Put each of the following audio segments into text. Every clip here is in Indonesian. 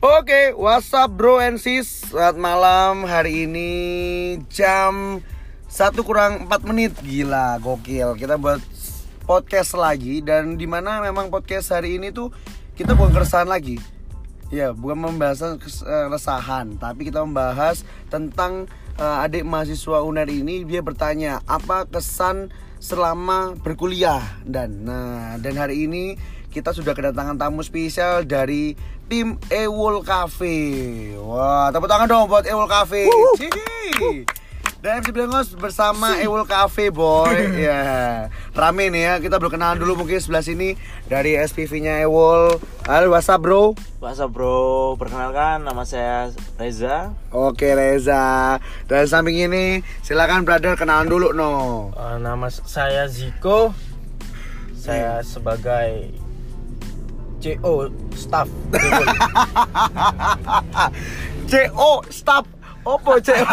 Oke, what's up bro and sis? Selamat malam hari ini jam 1 kurang 4 menit. Gila, gokil. Kita buat podcast lagi Dan di mana memang podcast hari ini tuh Kita bukan keresahan lagi. Ya, bukan membahas keresahan Tapi kita membahas tentang uh, adik mahasiswa UNER ini Dia bertanya, apa kesan selama berkuliah? Dan nah, dan hari ini kita sudah kedatangan tamu spesial dari tim Ewol Cafe. Wah, tepuk tangan dong buat Ewol Cafe. Dan MC Blengos bersama Ewol Cafe, boy. ya, rame nih ya. Kita berkenalan dulu mungkin sebelah sini dari SPV-nya Ewol. Halo, what's up, bro? What's up, bro? Perkenalkan, nama saya Reza. Oke, Reza. Dan samping ini, silakan brother kenalan dulu, no. Uh, nama saya Ziko. Saya sebagai CO staff. CO staff. Opo CO.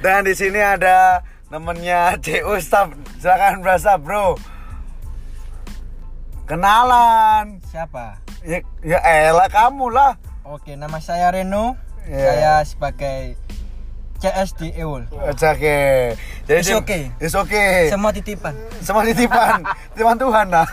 Dan di sini ada temennya CO staff. Silakan berasa, Bro. Kenalan. Siapa? Ya, ya elah kamu lah. Oke, nama saya Reno. Ya. Saya sebagai CS di Eul. Oke. Jadi It's okay. It's okay. Semua titipan. Semua titipan, titipan Tuhan nah.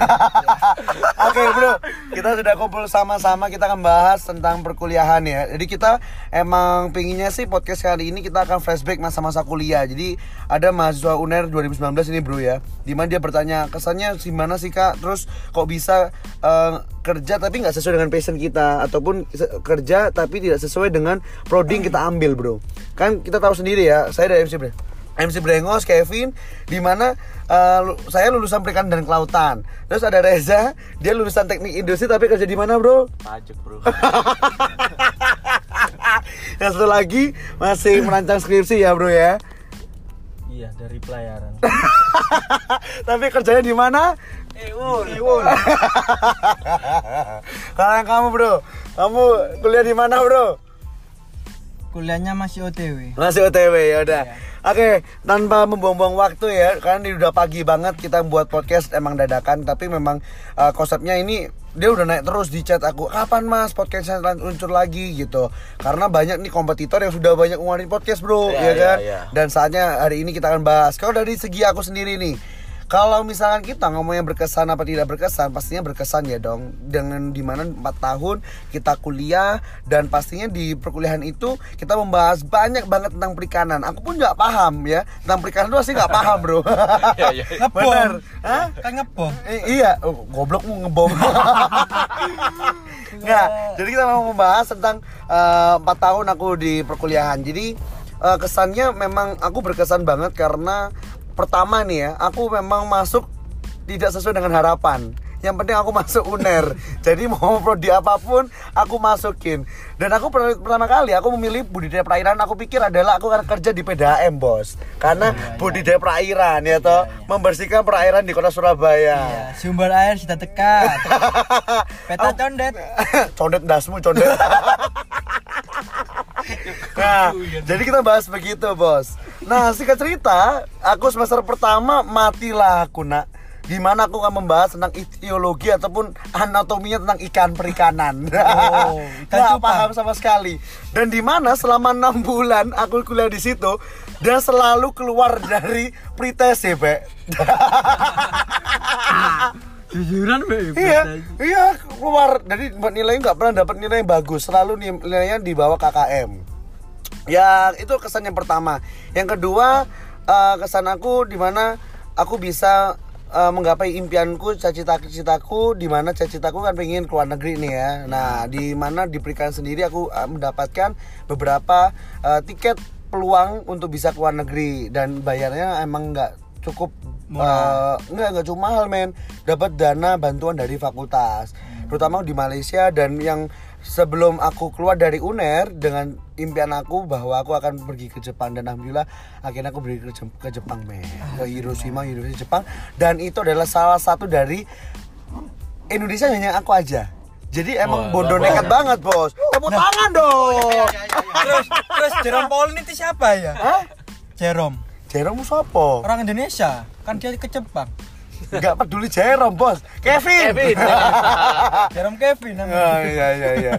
Oke bro, kita sudah kumpul sama-sama kita akan bahas tentang perkuliahan ya. Jadi kita emang pinginnya sih podcast kali ini kita akan flashback masa-masa kuliah. Jadi ada mahasiswa UNER 2019 ini bro ya, di mana dia bertanya kesannya gimana sih kak, terus kok bisa eh, kerja tapi nggak sesuai dengan passion kita ataupun kerja tapi tidak sesuai dengan prodi yang kita ambil bro. Kan kita tahu sendiri ya, saya dari MC Bre. MC Brengos, Kevin, di mana lu- saya lulusan perikanan dan kelautan. Terus ada Reza, dia lulusan teknik industri tapi kerja di mana, Bro? Pajak, bro. Yang satu lagi masih merancang skripsi ya, Bro ya. Iya, dari pelayaran. tapi kerjanya di mana? Eul. Kalau yang kamu, Bro, kamu kuliah di mana, Bro? Kuliahnya masih OTW. Masih OTW ya udah. Iya. Oke, tanpa membuang-buang waktu ya, karena ini udah pagi banget kita buat podcast emang dadakan, tapi memang uh, konsepnya ini dia udah naik terus di chat aku. Kapan Mas podcastnya luncur lagi gitu? Karena banyak nih kompetitor yang sudah banyak ngeluarin podcast, Bro, Iya, ya iya, kan? iya. Dan saatnya hari ini kita akan bahas. Kalau dari segi aku sendiri nih, kalau misalkan kita ngomongnya berkesan apa tidak berkesan, pastinya berkesan ya dong. Dengan di mana 4 tahun kita kuliah dan pastinya di perkuliahan itu kita membahas banyak banget tentang perikanan. Aku pun nggak paham ya tentang perikanan itu pasti nggak paham bro. Iya, iya. Bener. Hah? Kan ngebom. I- iya, oh, goblokmu ngebom. Nggak, jadi kita mau membahas tentang eh, empat tahun aku di perkuliahan. Jadi eh, kesannya memang aku berkesan banget karena pertama nih ya, aku memang masuk tidak sesuai dengan harapan. Yang penting aku masuk UNER. Jadi mau prodi apa pun aku masukin. Dan aku per- pertama kali aku memilih budidaya perairan. Aku pikir adalah aku akan kerja di PDAM, Bos. Karena budidaya perairan ya toh, membersihkan perairan di Kota Surabaya. Iya, sumber air sudah dekat. Peta condet. condet dasmu condet nah jadi kita bahas begitu bos nah singkat cerita aku semester pertama matilah aku nak Di mana aku akan membahas tentang ideologi ataupun anatominya tentang ikan perikanan. Oh, Nggak paham sama sekali. Dan di mana selama enam bulan aku kuliah di situ dan selalu keluar dari pretest ya, Be. Jujuran, Mbak. Iya, iya keluar. Jadi buat nilainya nggak pernah dapat nilai yang bagus. Selalu ni- nilainya di bawah KKM. Ya itu kesan yang pertama. Yang kedua eh, kesan aku di mana aku bisa eh, menggapai impianku, cita-citaku di mana cita-citaku kan pengen keluar negeri nih ya. Nah di mana di perikanan sendiri aku eh, mendapatkan beberapa eh, tiket peluang untuk bisa keluar negeri dan bayarnya emang nggak cukup Murah. Eh, enggak enggak cuma hal men. Dapat dana bantuan dari fakultas terutama di Malaysia. Dan yang sebelum aku keluar dari UNER dengan impian aku bahwa aku akan pergi ke Jepang. Dan alhamdulillah akhirnya aku pergi ke, Jepang men. Ke Hiroshima University Jepang. Dan itu adalah salah satu dari Indonesia hanya aku aja. Jadi emang bodoh luar nekat biasa. banget bos. Tepuk tangan dong. Terus terus Jerome Paul ini siapa ya? Hah? Jerome. Jerome siapa? Orang Indonesia. Kan dia ke Jepang. Nggak peduli Jerome, Bos. Kevin. Kevin. Jerome Kevin namanya. Oh, iya iya iya.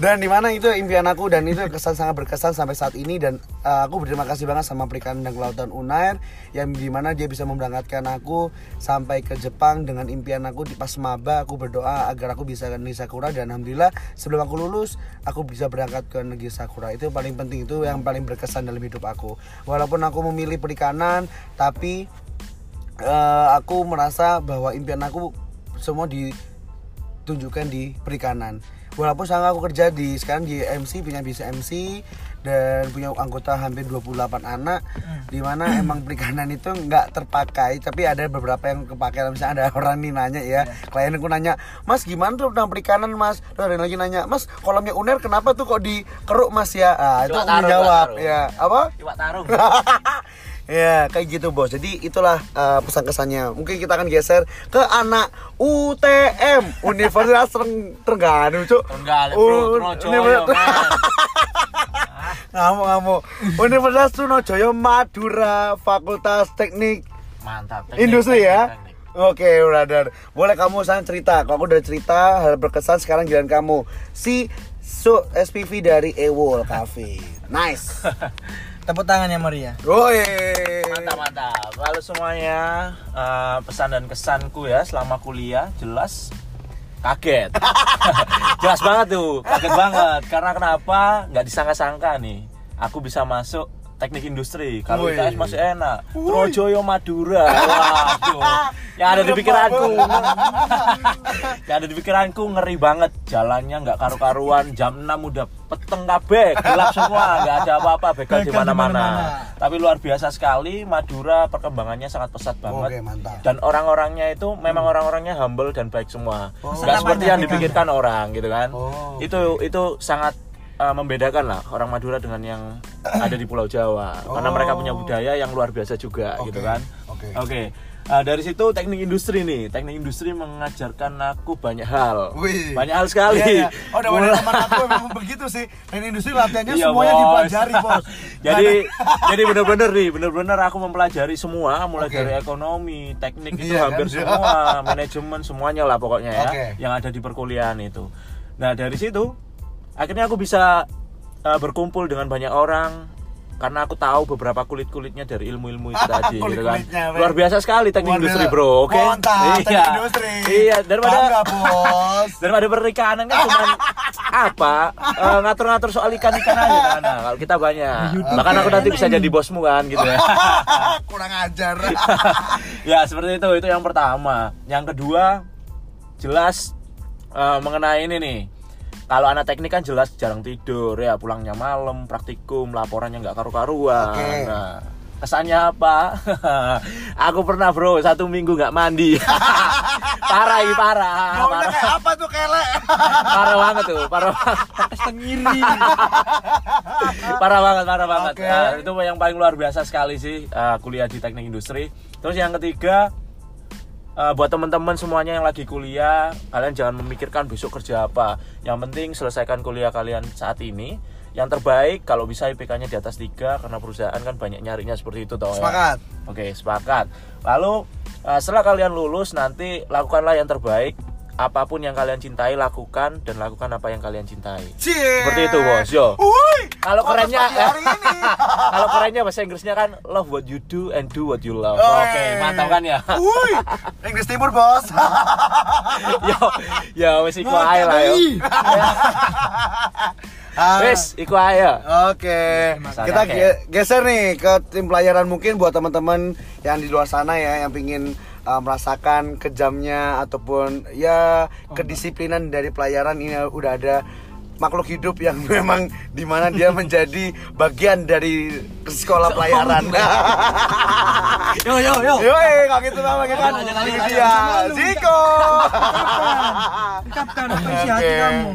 Dan di mana itu impian aku dan itu kesan sangat berkesan sampai saat ini dan uh, aku berterima kasih banget sama Perikanan dan Kelautan Unair yang di mana dia bisa memberangkatkan aku sampai ke Jepang dengan impian aku di pas maba aku berdoa agar aku bisa ke negeri Sakura dan alhamdulillah sebelum aku lulus aku bisa berangkat ke negeri Sakura. Itu yang paling penting itu yang paling berkesan dalam hidup aku. Walaupun aku memilih perikanan tapi uh, aku merasa bahwa impian aku semua ditunjukkan di perikanan. Walaupun sekarang aku kerja di sekarang di MC punya bisa MC dan punya anggota hampir 28 anak di mana emang perikanan itu nggak terpakai tapi ada beberapa yang kepakai misalnya ada orang nih nanya ya klienku nanya mas gimana tuh tentang perikanan mas terus ada lagi nanya mas kolamnya uner kenapa tuh kok dikeruk mas ya ah, itu aku taruh. ya apa Iwak tarung. ya kayak gitu bos jadi itulah uh, pesan kesannya mungkin kita akan geser ke anak UTM Universitas Treng Trengganu cuk Enggak, bro, ngamuk ngamuk Universitas Trunojoyo Madura Fakultas Teknik Mantap. teknik, Industri teknik, ya teknik. Oke, brother. Boleh kamu sekarang cerita. Kalau aku udah cerita hal berkesan sekarang giliran kamu. Si Su SPV dari Ewol Cafe. Nice. Tepuk tangan ya Maria. Woi. Mantap, mantap. Lalu semuanya eh, pesan dan kesanku ya selama kuliah jelas kaget. jelas banget tuh, kaget banget. Karena kenapa? Nggak disangka-sangka nih. Aku bisa masuk teknik industri. Kalau. ITS masih enak. Trojoyo Madura. Waduh. Yang ada di pikiranku. yang ada di pikiranku ngeri banget. Jalannya nggak karu-karuan. Jam 6 udah peteng kabeh, gelap semua, nggak ada apa-apa, begal di mana-mana. Tapi luar biasa sekali, Madura perkembangannya sangat pesat banget. Oke, mantap. Dan orang-orangnya itu memang orang-orangnya humble dan baik semua. Oh. Nggak seperti yang dipikirkan orang gitu kan. Oh. Itu itu sangat uh, membedakan lah orang Madura dengan yang ada di Pulau Jawa. Karena Oh. mereka punya budaya yang luar biasa juga Oke, gitu kan. oke. Oke. Uh, dari situ teknik industri nih, teknik industri mengajarkan aku banyak hal, Wih. banyak hal sekali. Iya, iya. Oh, udah banyak teman aku memang begitu sih. Dan industri latihannya Iya, semuanya Bos. dipelajari, Bos. jadi jadi bener-bener nih bener-bener aku mempelajari semua mulai Oke. dari ekonomi teknik itu Iya, hampir kan? semua manajemen semuanya lah pokoknya ya Oke. yang ada di perkuliahan itu nah dari situ akhirnya aku bisa uh, berkumpul dengan banyak orang karena aku tahu beberapa kulit-kulitnya dari ilmu-ilmu itu tadi gitu kan. Luar biasa sekali teknik industri bro oke? Teknik iya. industri. iya daripada Bangga, Bos. daripada pernikahan kan cuma apa? Eh, ngatur-ngatur soal ikan-ikan aja kan? Nah, kalau kita banyak. Bahkan aku nanti bisa jadi bosmu kan gitu ya. Kurang ajar. ya seperti itu itu yang pertama. Yang kedua jelas eh, mengenai ini nih kalau anak teknik kan jelas jarang tidur ya pulangnya malam praktikum laporannya nggak karu-karuan. Oke. nah kesannya apa? Aku pernah bro satu minggu nggak mandi. Parah ini parah. Baunya parah, kayak apa tuh, Kele? parah banget tuh parah banget. Parah banget parah banget. Oke. Nah, itu yang paling luar biasa sekali sih uh, kuliah di teknik industri. Terus yang ketiga uh, buat teman-teman semuanya yang lagi kuliah kalian jangan memikirkan besok kerja apa yang penting selesaikan kuliah kalian saat ini yang terbaik kalau bisa IPK-nya di atas 3 karena perusahaan kan banyak nyarinya seperti itu toh ya. Sepakat. Oke, sepakat. Lalu uh, setelah kalian lulus nanti lakukanlah yang terbaik. Apa pun yang kalian cintai lakukan dan lakukan apa yang kalian cintai. Cie. Seperti itu, Bos. Yo. Kalau kerennya pagi hari ini. Kalau kerennya bahasa Inggrisnya kan love what you do and do what you love. Oke, iya. mantap kan ya? Wuih. Inggris Timur, Bos. yo, yo wis iku ae lah yo. Ah. Wis iku ae. Oke, kita geser nih ke tim pelayaran mungkin buat teman-teman yang di luar sana ya yang pingin uh, merasakan kejamnya ataupun ya kedisiplinan dari pelayaran ini udah ada makhluk hidup yang memang di mana dia menjadi bagian dari sekolah pelayaran. Yo yo yo. Yoi, kak gitu kan. Lanjut, Ini lanjut. dia, Ziko. Ucapkan apa isi hati kamu.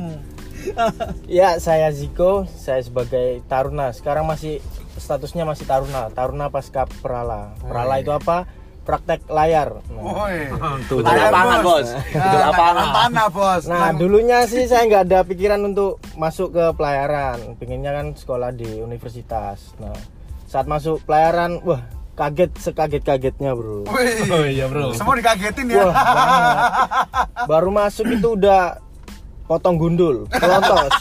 Ya, saya Ziko, saya sebagai taruna. Sekarang masih statusnya masih taruna, taruna pasca perala. Perala itu apa? Praktek layar. Nah. Betul lapangan, Bos. Nah, Betul lapangan. lapangan tanah, Bos. Nah, dulunya sih saya nggak ada pikiran untuk masuk ke pelayaran. Pinginnya kan sekolah di universitas. Nah, saat masuk pelayaran, wah kaget sekaget-kagetnya, Bro. Wih. Oh iya, Bro. Semua dikagetin ya. Wah. Baru masuk itu udah potong gundul, kelontos,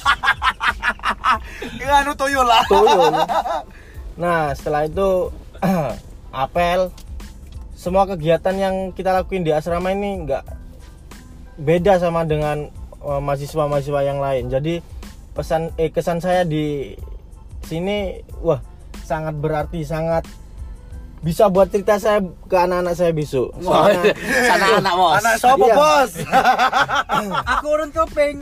Ya anu lah. tuyul. Nah, setelah itu apel semua kegiatan yang kita lakuin di asrama ini nggak beda sama dengan eh, mahasiswa-mahasiswa yang lain. Jadi pesan eh kesan saya di sini wah sangat berarti, sangat bisa buat cerita saya ke anak-anak saya besok. Soalnya Sana anak bos. Anak sopo, Iya. Bos? Aku urun kopeng.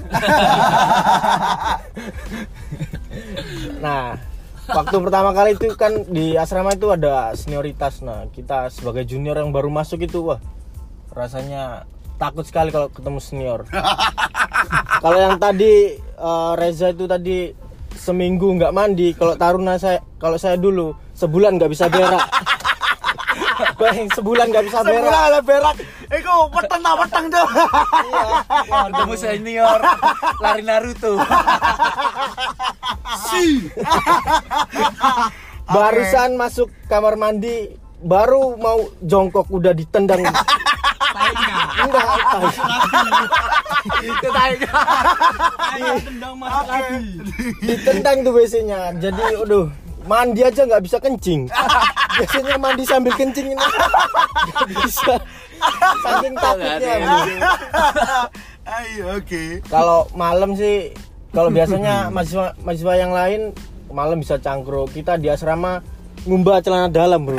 Nah, waktu pertama kali itu kan di asrama itu ada senioritas. Nah, kita sebagai junior yang baru masuk itu wah rasanya takut sekali kalau ketemu senior. kalau yang tadi eh, Reza itu tadi seminggu nggak mandi, kalau Taruna saya kalau saya dulu sebulan nggak bisa berak. Bayang sebulan nggak bisa berak. Sebulan berak. Iku weteng ta weteng tuh. Ketemu senior lari Naruto. Barusan masuk kamar mandi baru mau jongkok udah ditendang. Enggak, tai. Itu. Tendang masuk lagi. ditendang tuh WC-nya. Jadi aduh, mandi aja nggak bisa kencing. Biasanya mandi sambil kencing ini nggak bisa. Saking takutnya. Ayo, oke. Kalau malam sih, kalau biasanya mahasiswa mahasiswa yang lain malam bisa cangkruk. Kita di asrama ngumbah celana dalam bro.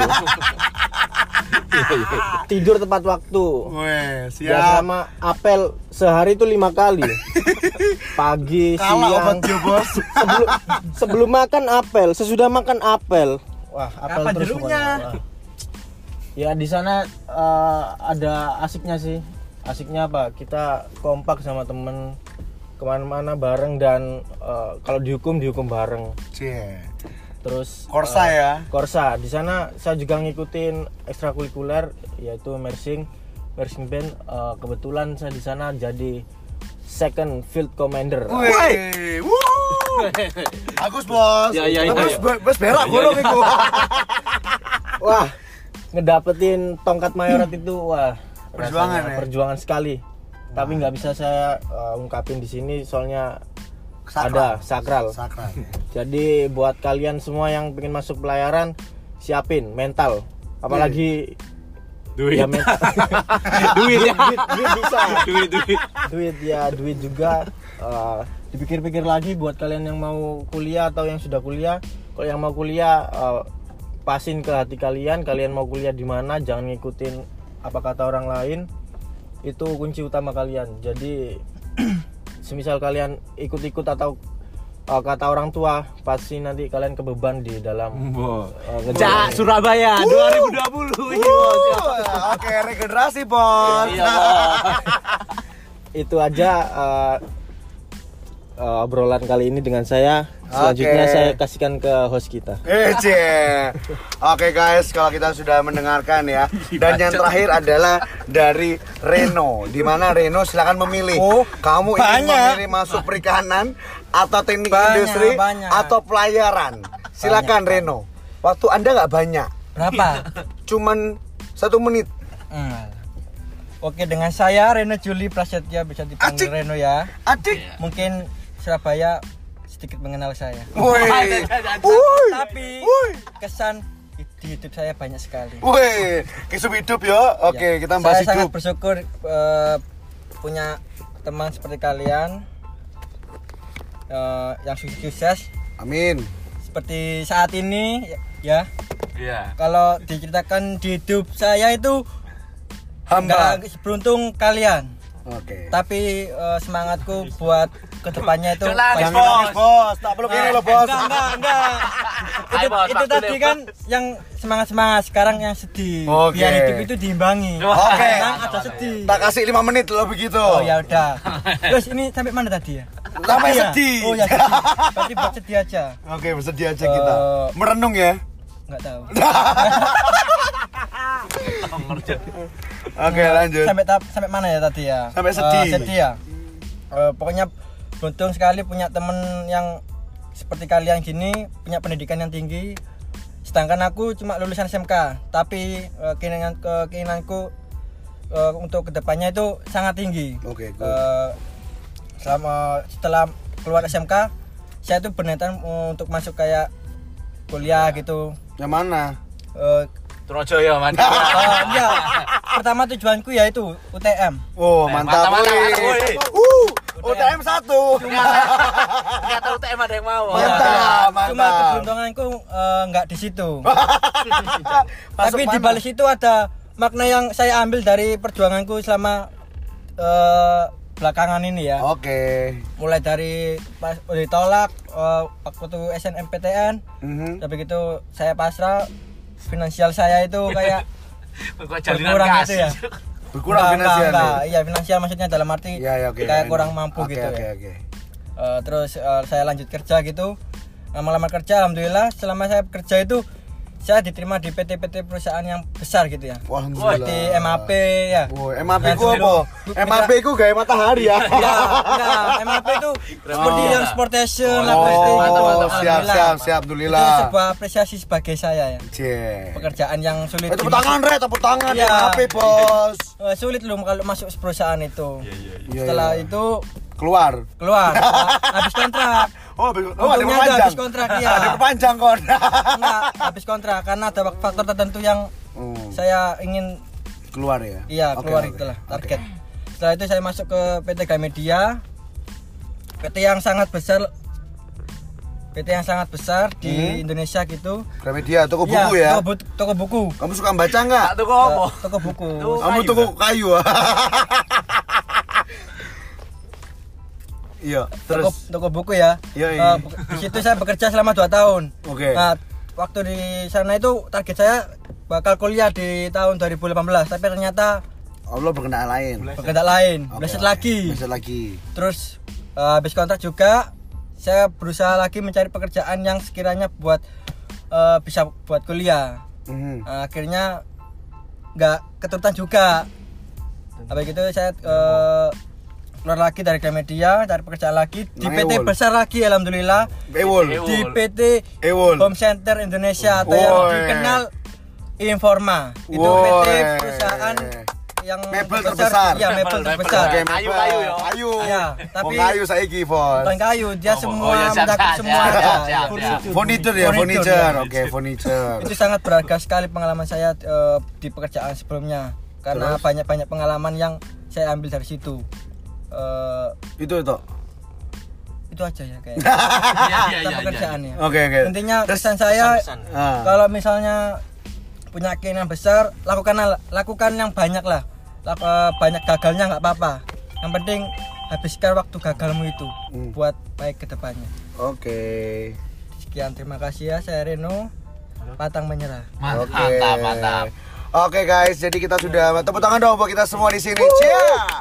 Tidur tepat waktu. Weh, Di siap. asrama apel sehari itu lima kali. Pagi, Kalah siang, obat sebelum sebelum makan apel, sesudah makan apel. Wah, apel Kapan terus. Wah. Ya di sana eh, ada asiknya sih. Asiknya apa? Kita kompak sama temen ke mana-mana bareng dan eh, kalau dihukum dihukum bareng. Cie. Terus Korsa eh, ya. Korsa. Di sana saya juga ngikutin ekstrakurikuler yaitu mersing, mersing band. Eh, kebetulan saya di sana jadi second field commander. Wih. Wuh. Agus, Bos. Ya, ya, ya, Bos, ya. bos berak gorong iku. Wah, ngedapetin tongkat mayorat itu wah Perjuangan ya? perjuangan sekali. Tapi nggak bisa saya uh, ungkapin di sini soalnya ada sakral. Sakral. Jadi buat kalian semua yang pengen masuk pelayaran siapin mental. Apalagi Duit. ya mental. Duit ya. duit, duit bisa. Duit duit. duit ya duit juga uh, dipikir-pikir lagi buat kalian yang mau kuliah atau yang sudah kuliah kalau yang mau kuliah uh, pasin ke hati kalian kalian mau kuliah di mana jangan ngikutin apa kata orang lain itu kunci utama kalian. Jadi semisal kalian ikut-ikut atau uh, kata orang tua pasti nanti kalian kebeban di dalam uh, Surabaya 2020 ini bos. Uh, Oke, regenerasi, Bos. Iya, bos. itu aja uh, uh, obrolan kali ini dengan saya. Selanjutnya Oke. saya kasihkan ke host kita. Eh. Oke guys, kalau kita sudah mendengarkan ya. Dan yang terakhir adalah dari Reno. Di mana Reno silakan memilih. Oh, Kamu ingin banyak. memilih masuk perikanan atau teknik Banyak, industri banyak. atau pelayaran. Silakan Reno. Waktu Anda nggak banyak, Berapa? cuman satu menit. Hmm. Oke, dengan saya Reno Juli Prasetya bisa dipanggil Acik. Reno ya. Adik. Mungkin Surabaya sedikit mengenal saya. Woi. Tapi Woi. kesan di hidup saya banyak sekali. Woi, kisah hidup ya. Oke, Ya, kita bahas saya sangat hidup. bersyukur eh, punya teman seperti kalian eh, yang sukses Amin. seperti saat ini ya Iya. kalau diceritakan di hidup saya itu Hamba. nggak beruntung kalian Oke. tapi eh, semangatku buat ke depannya itu Jangan banyak- nangis, Nangis, bos. Tak perlu gini loh, bos. enggak enggak itu, bos, itu tadi kan yang semangat semangat sekarang yang sedih Oke. biar hidup itu diimbangi Oke. Kadang ada sedih Tak kasih 5 menit loh begitu. oh ya udah terus ini sampai mana tadi ya Sampai ya? sedih. oh ya sedih berarti buat sedih aja Oke, bersedia aja kita. Eh, Merenung ya. nggak tahu Oke, lanjut. sampai tahap- sampai mana ya tadi ya Sampai sedih. sedih ya Eh, pokoknya beruntung sekali punya temen yang seperti kalian gini punya pendidikan yang tinggi sedangkan aku cuma lulusan SMK tapi eh, keinginan ke keinginanku eh, untuk ke depannya itu sangat tinggi Oke, good. Eh, selama setelah keluar SMK saya tuh berniatan eh, untuk masuk kayak kuliah gitu Yang mana? Eh, Trojoyo mantap. eh, iya. pertama tujuanku yaitu UTM Oh, Eh, mantap. mantap, mantap, wih. Uh, UTM 1. Enggak tahu TM ada yang mau. Mantap, cuma mantap. keberuntunganku eh, nggak di situ tapi di balik situ ada makna yang saya ambil dari perjuanganku selama eh, belakangan ini ya Oke. mulai dari pas udah ditolak eh, waktu SNMPTN Mhm. tapi gitu saya pasrah finansial saya itu kayak berkurang gitu kasih. ya Berkurang Enggak, finansial. enggak, enggak. iya finansial maksudnya dalam arti Iya, ya, oke. kayak Ini. kurang mampu Oke, gitu Oke, ya oke. Eh, terus eh, saya lanjut kerja gitu lama-lama kerja alhamdulillah selama saya kerja itu saya diterima di PT-PT perusahaan yang besar gitu ya Wah, seperti MAP ya Woi, MAP ku apa? MAP ku gaya matahari ya. ya enggak MAP itu seperti yang sportation lah Oh, pasti gitu siap, Alhamdulillah. siap, siap, alhamdulillah. itu sebuah apresiasi sebagai saya ya Cie. pekerjaan yang sulit Eh, tepuk tangan, Re, tepuk tangan Iya. MAP, Bos. Eh, sulit loh kalau masuk perusahaan itu Iya, setelah iya. itu Keluar. keluar eh, habis kontrak Oh, habis- oh ada perpanjang. habis kontrak, iya. Ada perpanjang kon. enggak habis kontrak karena ada faktor tertentu yang Hmm, saya ingin keluar ya. iya keluar oke. itulah Oke. target setelah itu saya masuk ke PT Gramedia PT yang sangat besar PT yang sangat besar di Hmm. Indonesia gitu Gramedia toko Iya, buku ya. toko, bu- toko buku Kamu suka baca nggak? Kok apa? Toko buku Tuh. Kamu kayu toko kayu. Iya, toko, terus toko buku ya Iya, Eh, iya. be- di situ saya bekerja selama 2 tahun Oke. nah waktu di sana itu target saya bakal kuliah di tahun 2018 tapi ternyata Allah berkenaan lain. berkendak lain Bleset oke. lagi Bleset lagi. terus eh, habis kontrak juga saya berusaha lagi mencari pekerjaan yang sekiranya buat eh, bisa buat kuliah Mhm. Nah, akhirnya nggak keturutan juga habis itu saya eh, keluar lagi dari Gramedia cari pekerjaan lagi di Nang PT Ewol. besar lagi alhamdulillah Ewol. Di PT Ewol. Home Center Indonesia atau yang Woi. dikenal Informa itu Woi. PT perusahaan yang Mebel terbesar. ya mebel Mebel, terbesar mebel. Kayu, mebel. kayu ya. Kayu. Iya, tapi- Wong kayu saiki, Bos. bukan kayu dia Oh, semua oh, ya, siap, mencakup siap, semua siap, ada, siap, ya. siap, Furniture. Furniture ya, Furniture, furniture. ya. Oke, furniture. itu sangat berharga sekali pengalaman saya eh, di pekerjaan sebelumnya karena banyak-banyak pengalaman yang saya ambil dari situ Eh, Itu itu. itu aja ya Iya, iya, tentang iya, iya. pekerjaannya Oke, oke. intinya kesan saya Pesan-pesan. Ah. kalau misalnya punya keinginan besar lakukan lakukan yang banyak lah Lak- eh, banyak gagalnya nggak apa-apa yang penting habiskan waktu gagalmu itu Hmm. buat baik ke depannya Oke. sekian terima kasih ya saya Reno pantang menyerah Mantap, Oke. mantap, mantap. Oke guys, jadi kita sudah tepuk tangan dong buat kita semua di sini. Cia.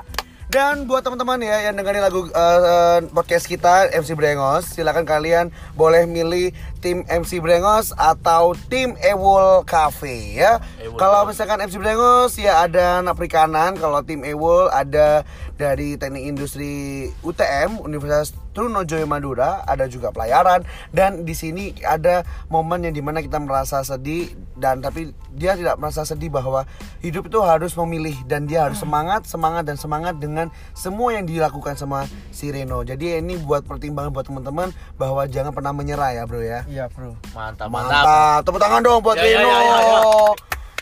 Dan buat teman-teman ya yang dengerin lagu eh, podcast kita MC Brengos, silakan kalian boleh milih tim MC Brengos atau tim Ewol Cafe ya. Ewol Kalau misalkan MC Brengos ya ada anak perikanan, kalau tim Ewol ada dari Teknik Industri UTM Universitas Trunojoyo Madura, ada juga pelayaran dan di sini ada momen yang di mana kita merasa sedih dan tapi dia tidak merasa sedih bahwa hidup itu harus memilih dan dia harus semangat, semangat dan semangat dengan semua yang dilakukan sama si Reno. Jadi ini buat pertimbangan buat teman-teman bahwa jangan pernah menyerah ya, Bro ya. iya bro Mantap, mantap. Mantap. Tepuk tangan dong buat Ya, ya, Reno. ya, ya, ya.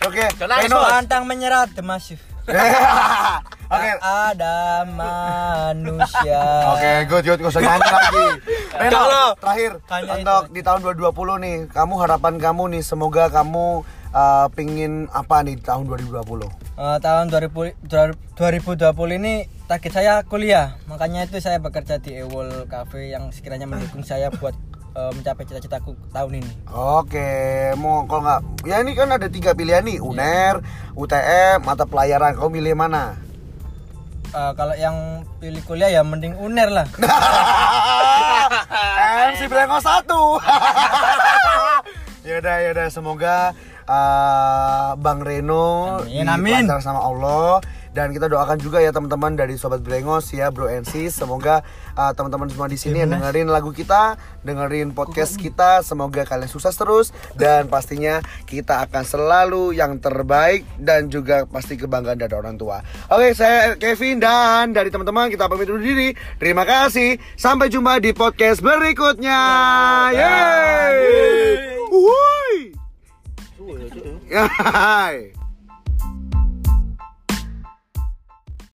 Oke, Jangan nangis, Reno. Bos. pantang menyerah the massive Oke. ada manusia Oke, good, good, gak usah nyanyi lagi. Enggak loh. terakhir Hanya untuk itu. di tahun 2020 nih, kamu harapan kamu nih, semoga kamu uh, pingin apa nih di tahun 2020? Eh, tahun 2000, 2020 ini target saya kuliah makanya itu saya bekerja di Ewol Cafe yang sekiranya mendukung saya buat eh, mencapai cita-citaku tahun ini Oke, mau kalau nggak, ya ini kan ada tiga pilihan nih, UNER, UTM, mata pelayaran. Kau milih mana? Eh, kalau yang pilih kuliah ya mending uner lah MC Brengos satu. yaudah, yaudah, semoga uh, Bang Reno Amin, amin. sama Allah dan kita doakan juga ya teman-teman dari sobat Brengos ya Bro and Sis semoga uh, teman-teman semua di sini yang dengerin lagu kita dengerin podcast kita semoga kalian sukses terus. Dan pastinya kita akan selalu yang terbaik dan juga pasti kebanggaan dari orang tua. Oke saya Kevin dan dari teman-teman kita pamit undur diri. Terima kasih. Sampai jumpa di podcast berikutnya. Yeay! Wuhui! Hai.